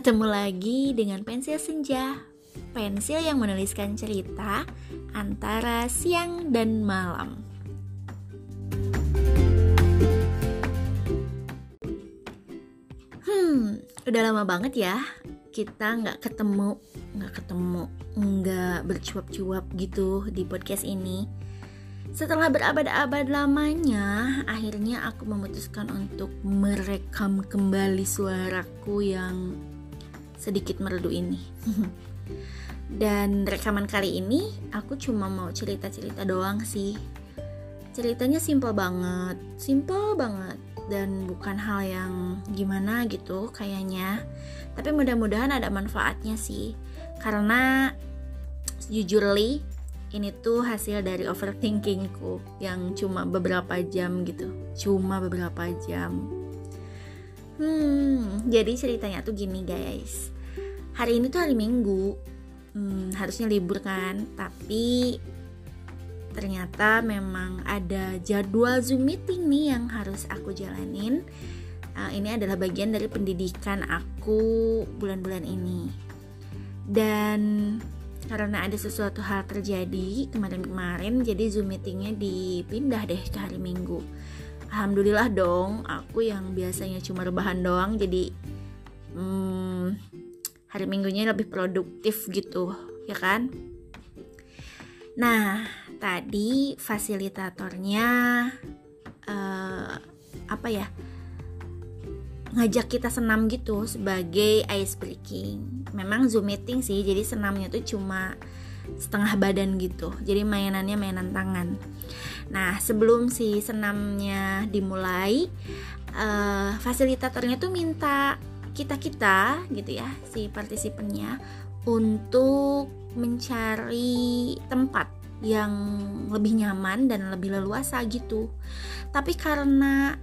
Ketemu lagi dengan pensil senja, pensil yang menuliskan cerita antara siang dan malam. Hmm, udah lama banget ya kita nggak ketemu, nggak ketemu, nggak bercuap-cuap gitu di podcast ini setelah berabad-abad lamanya, akhirnya aku memutuskan untuk merekam kembali suaraku yang sedikit merdu ini. Dan rekaman kali ini aku cuma mau cerita-cerita doang sih. Ceritanya simple banget, simple banget dan bukan hal yang gimana gitu kayaknya. Tapi mudah-mudahan ada manfaatnya sih. Karena jujurly ini tuh hasil dari overthinkingku yang cuma beberapa jam gitu cuma beberapa jam hmm jadi ceritanya tuh gini guys. Hari ini tuh hari minggu. Hmm, harusnya libur kan. Tapi ternyata memang ada jadwal zoom meeting nih yang harus aku jalanin. Uh, ini adalah bagian dari pendidikan aku bulan-bulan ini. Dan karena ada sesuatu hal terjadi kemarin-kemarin jadi zoom meetingnya dipindah deh ke hari minggu alhamdulillah dong aku yang biasanya cuma rebahan doang jadi hmm, hari minggunya lebih produktif gitu ya kan nah tadi fasilitatornya uh, apa ya ngajak kita senam gitu sebagai ice breaking. Memang zoom meeting sih, jadi senamnya tuh cuma setengah badan gitu. Jadi mainannya mainan tangan. Nah sebelum si senamnya dimulai, uh, fasilitatornya tuh minta kita kita gitu ya si partisipannya untuk mencari tempat yang lebih nyaman dan lebih leluasa gitu. Tapi karena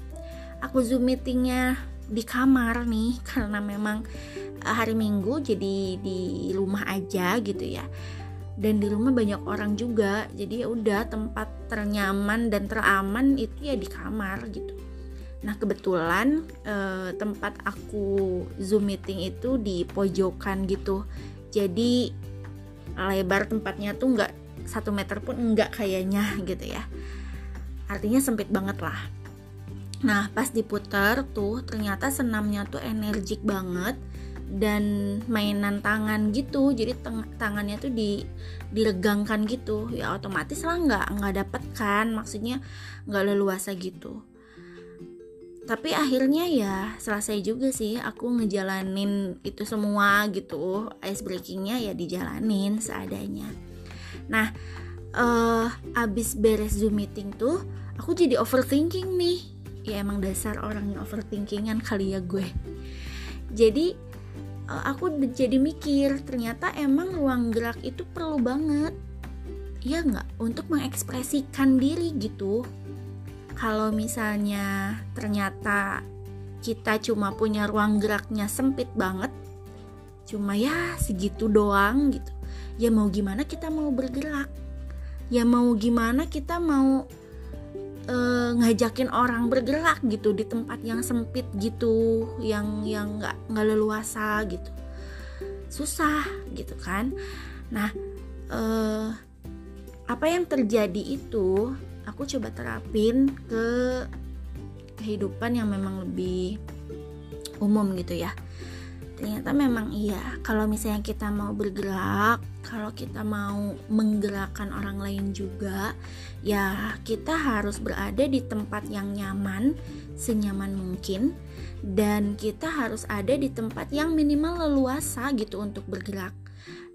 aku zoom meetingnya di kamar nih karena memang eh, hari Minggu jadi di rumah aja gitu ya dan di rumah banyak orang juga. Jadi ya udah tempat ternyaman dan teraman itu ya di kamar gitu. Nah kebetulan eh, tempat aku zoom meeting itu di pojokan gitu. Jadi lebar tempatnya tuh nggak satu meter pun enggak kayaknya gitu ya. Artinya sempit banget lah. Nah pas diputar tuh ternyata senamnya tuh energik banget dan mainan tangan gitu. Jadi tangannya tuh di diregangkan gitu. Ya otomatis lah nggak nggak dapet kan. Maksudnya nggak leluasa gitu. Tapi akhirnya ya selesai juga sih. Aku ngejalanin itu semua gitu. Ice breakingnya ya dijalanin seadanya. Nah uh, abis beres zoom meeting tuh aku jadi overthinking nih. Ya emang dasar orang yang overthinkingan kali ya gue. Jadi aku jadi mikir ternyata emang ruang gerak itu perlu banget. Ya nggak? Untuk mengekspresikan diri gitu. Kalau misalnya ternyata kita cuma punya ruang geraknya sempit banget cuma ya segitu doang gitu. Ya mau gimana kita mau bergerak? Ya mau gimana kita mau uh, ngajakin orang bergerak gitu di tempat yang sempit gitu yang yang nggak nggak leluasa gitu. Susah gitu kan. Nah uh, apa yang terjadi itu aku coba terapin ke kehidupan yang memang lebih umum gitu ya. Ternyata memang iya kalau misalnya kita mau bergerak kalau kita mau menggerakkan orang lain juga ya kita harus berada di tempat yang nyaman senyaman mungkin. Dan kita harus ada di tempat yang minimal leluasa gitu untuk bergerak.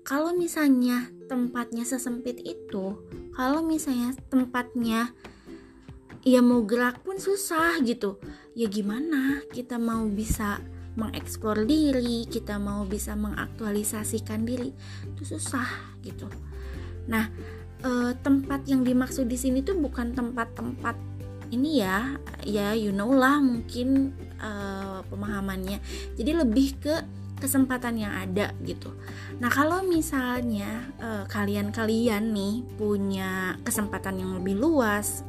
Kalau misalnya tempatnya sesempit itu kalau misalnya tempatnya ya mau gerak pun susah gitu. Ya gimana kita mau bisa mengeksplor diri, kita mau bisa mengaktualisasikan diri, itu susah gitu. Nah, e, tempat yang dimaksud di sini tuh bukan tempat-tempat ini ya, ya you know lah mungkin e, pemahamannya. Jadi lebih ke kesempatan yang ada gitu. Nah, kalau misalnya kalian-kalian nih punya kesempatan yang lebih luas,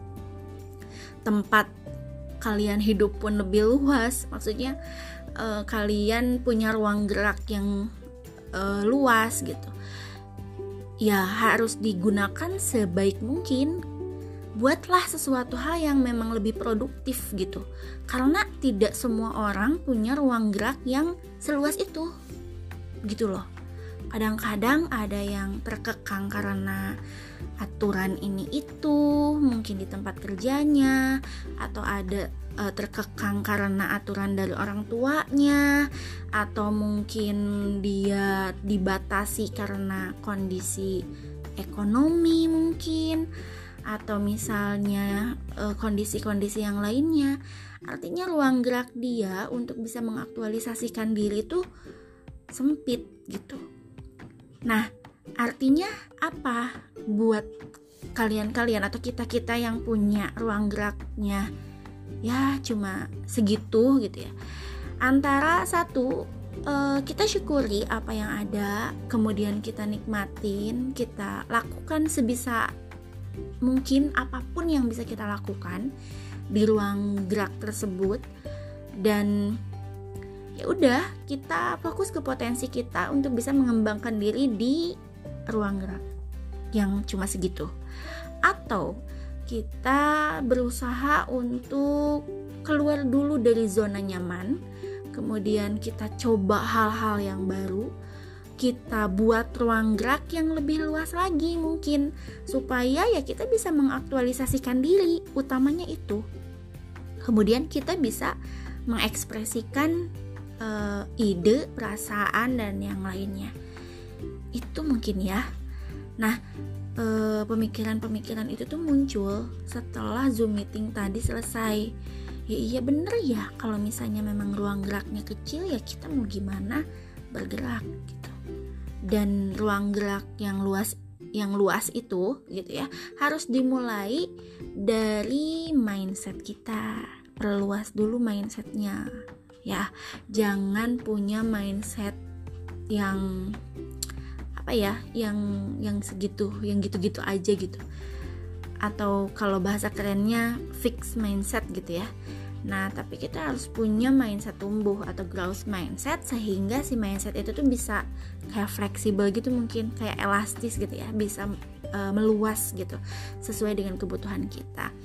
tempat kalian hidup pun lebih luas, maksudnya uh, kalian punya ruang gerak yang uh, luas gitu. Ya harus digunakan sebaik mungkin. Buatlah sesuatu hal yang memang lebih produktif gitu. Karena tidak semua orang punya ruang gerak yang seluas itu. Gitu loh kadang-kadang ada yang terkekang karena aturan ini itu mungkin di tempat kerjanya atau ada uh, terkekang karena aturan dari orang tuanya atau mungkin dia dibatasi karena kondisi ekonomi mungkin atau misalnya kondisi kondisi-kondisi yang lainnya. Artinya ruang gerak dia untuk bisa mengaktualisasikan diri itu sempit gitu Nah, artinya apa buat kalian-kalian atau kita-kita yang punya ruang geraknya ya cuma segitu gitu ya. Antara satu uh, kita syukuri apa yang ada, kemudian kita nikmatin, kita lakukan sebisa mungkin apa pun yang bisa kita lakukan di ruang gerak tersebut dan ya udah kita fokus ke potensi kita untuk bisa mengembangkan diri di ruang gerak yang cuma segitu. Atau kita berusaha untuk keluar dulu dari zona nyaman kemudian kita coba hal-hal yang baru kita buat ruang gerak yang lebih luas lagi mungkin supaya ya kita bisa mengaktualisasikan diri utamanya itu. Kemudian kita bisa mengekspresikan uh, ide, perasaan dan yang lainnya. Itu mungkin ya. Nah, eh, pemikiran-pemikiran itu tuh muncul setelah Zoom meeting tadi selesai. Ya iya bener ya, kalau misalnya memang ruang geraknya kecil ya kita mau gimana bergerak gitu. Dan ruang gerak yang luas yang luas itu gitu ya harus dimulai dari mindset kita perluas dulu mindsetnya ya jangan punya mindset yang apa ya yang yang segitu yang gitu-gitu aja gitu atau kalau bahasa kerennya fix mindset gitu ya Nah, tapi kita harus punya mindset tumbuh atau growth mindset sehingga si mindset itu tuh bisa kayak fleksibel gitu mungkin kayak elastis gitu ya, bisa uh, meluas gitu sesuai dengan kebutuhan kita.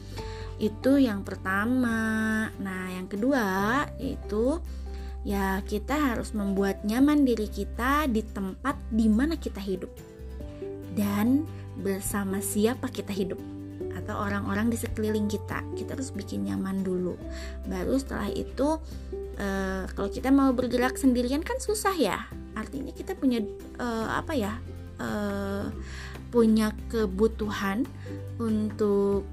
Itu yang pertama. Nah, yang kedua itu ya kita harus membuat nyaman diri kita di tempat di mana kita hidup. Dan bersama siapa kita hidup atau orang-orang di sekeliling kita. Kita harus bikin nyaman dulu. Baru setelah itu uh, kalau kita mau bergerak sendirian kan susah ya. Artinya kita punya uh, apa ya? Uh, punya kebutuhan untuk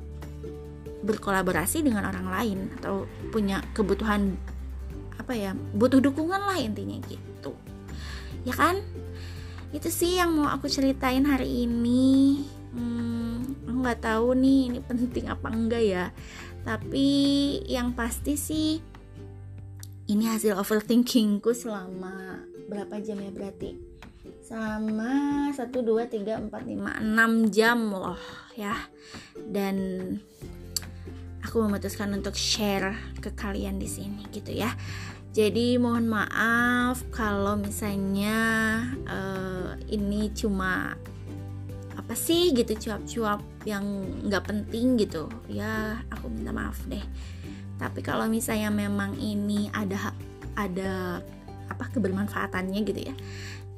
berkolaborasi dengan orang lain atau punya kebutuhan apa ya butuh dukungan lah intinya gitu. Ya kan? Itu sih yang mau aku ceritain hari ini. Hmm, nggak tahu nih ini penting apa enggak ya. Tapi yang pasti sih ini hasil overthinkingku selama berapa jam ya berarti? Selama 1 2 3 4 5 6 jam loh ya. Dan aku memutuskan untuk share ke kalian di sini gitu ya. Jadi mohon maaf kalau misalnya uh, ini cuma apa sih gitu cuap-cuap yang nggak penting gitu. Ya aku minta maaf deh. Tapi kalau misalnya memang ini ada ada apa kebermanfaatannya gitu ya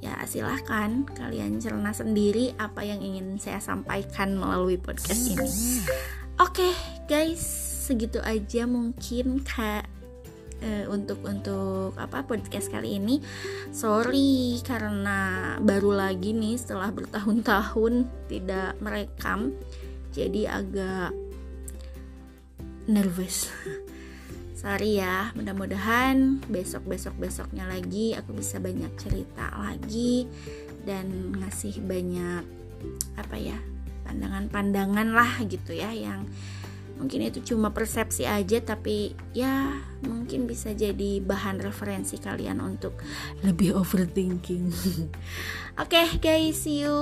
ya silahkan kalian cerna sendiri apa yang ingin saya sampaikan melalui podcast ini. Oke okay, guys, segitu aja mungkin kak uh, untuk untuk apa podcast kali ini. Sorry karena baru lagi nih setelah bertahun-tahun tidak merekam, jadi agak nervous. Sorry ya, mudah-mudahan besok-besok besoknya lagi aku bisa banyak cerita lagi dan ngasih banyak apa ya pandangan-pandangan lah gitu ya yang mungkin itu cuma persepsi aja tapi ya mungkin bisa jadi bahan referensi kalian untuk lebih overthinking. Oke okay, guys, see you.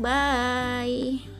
Bye.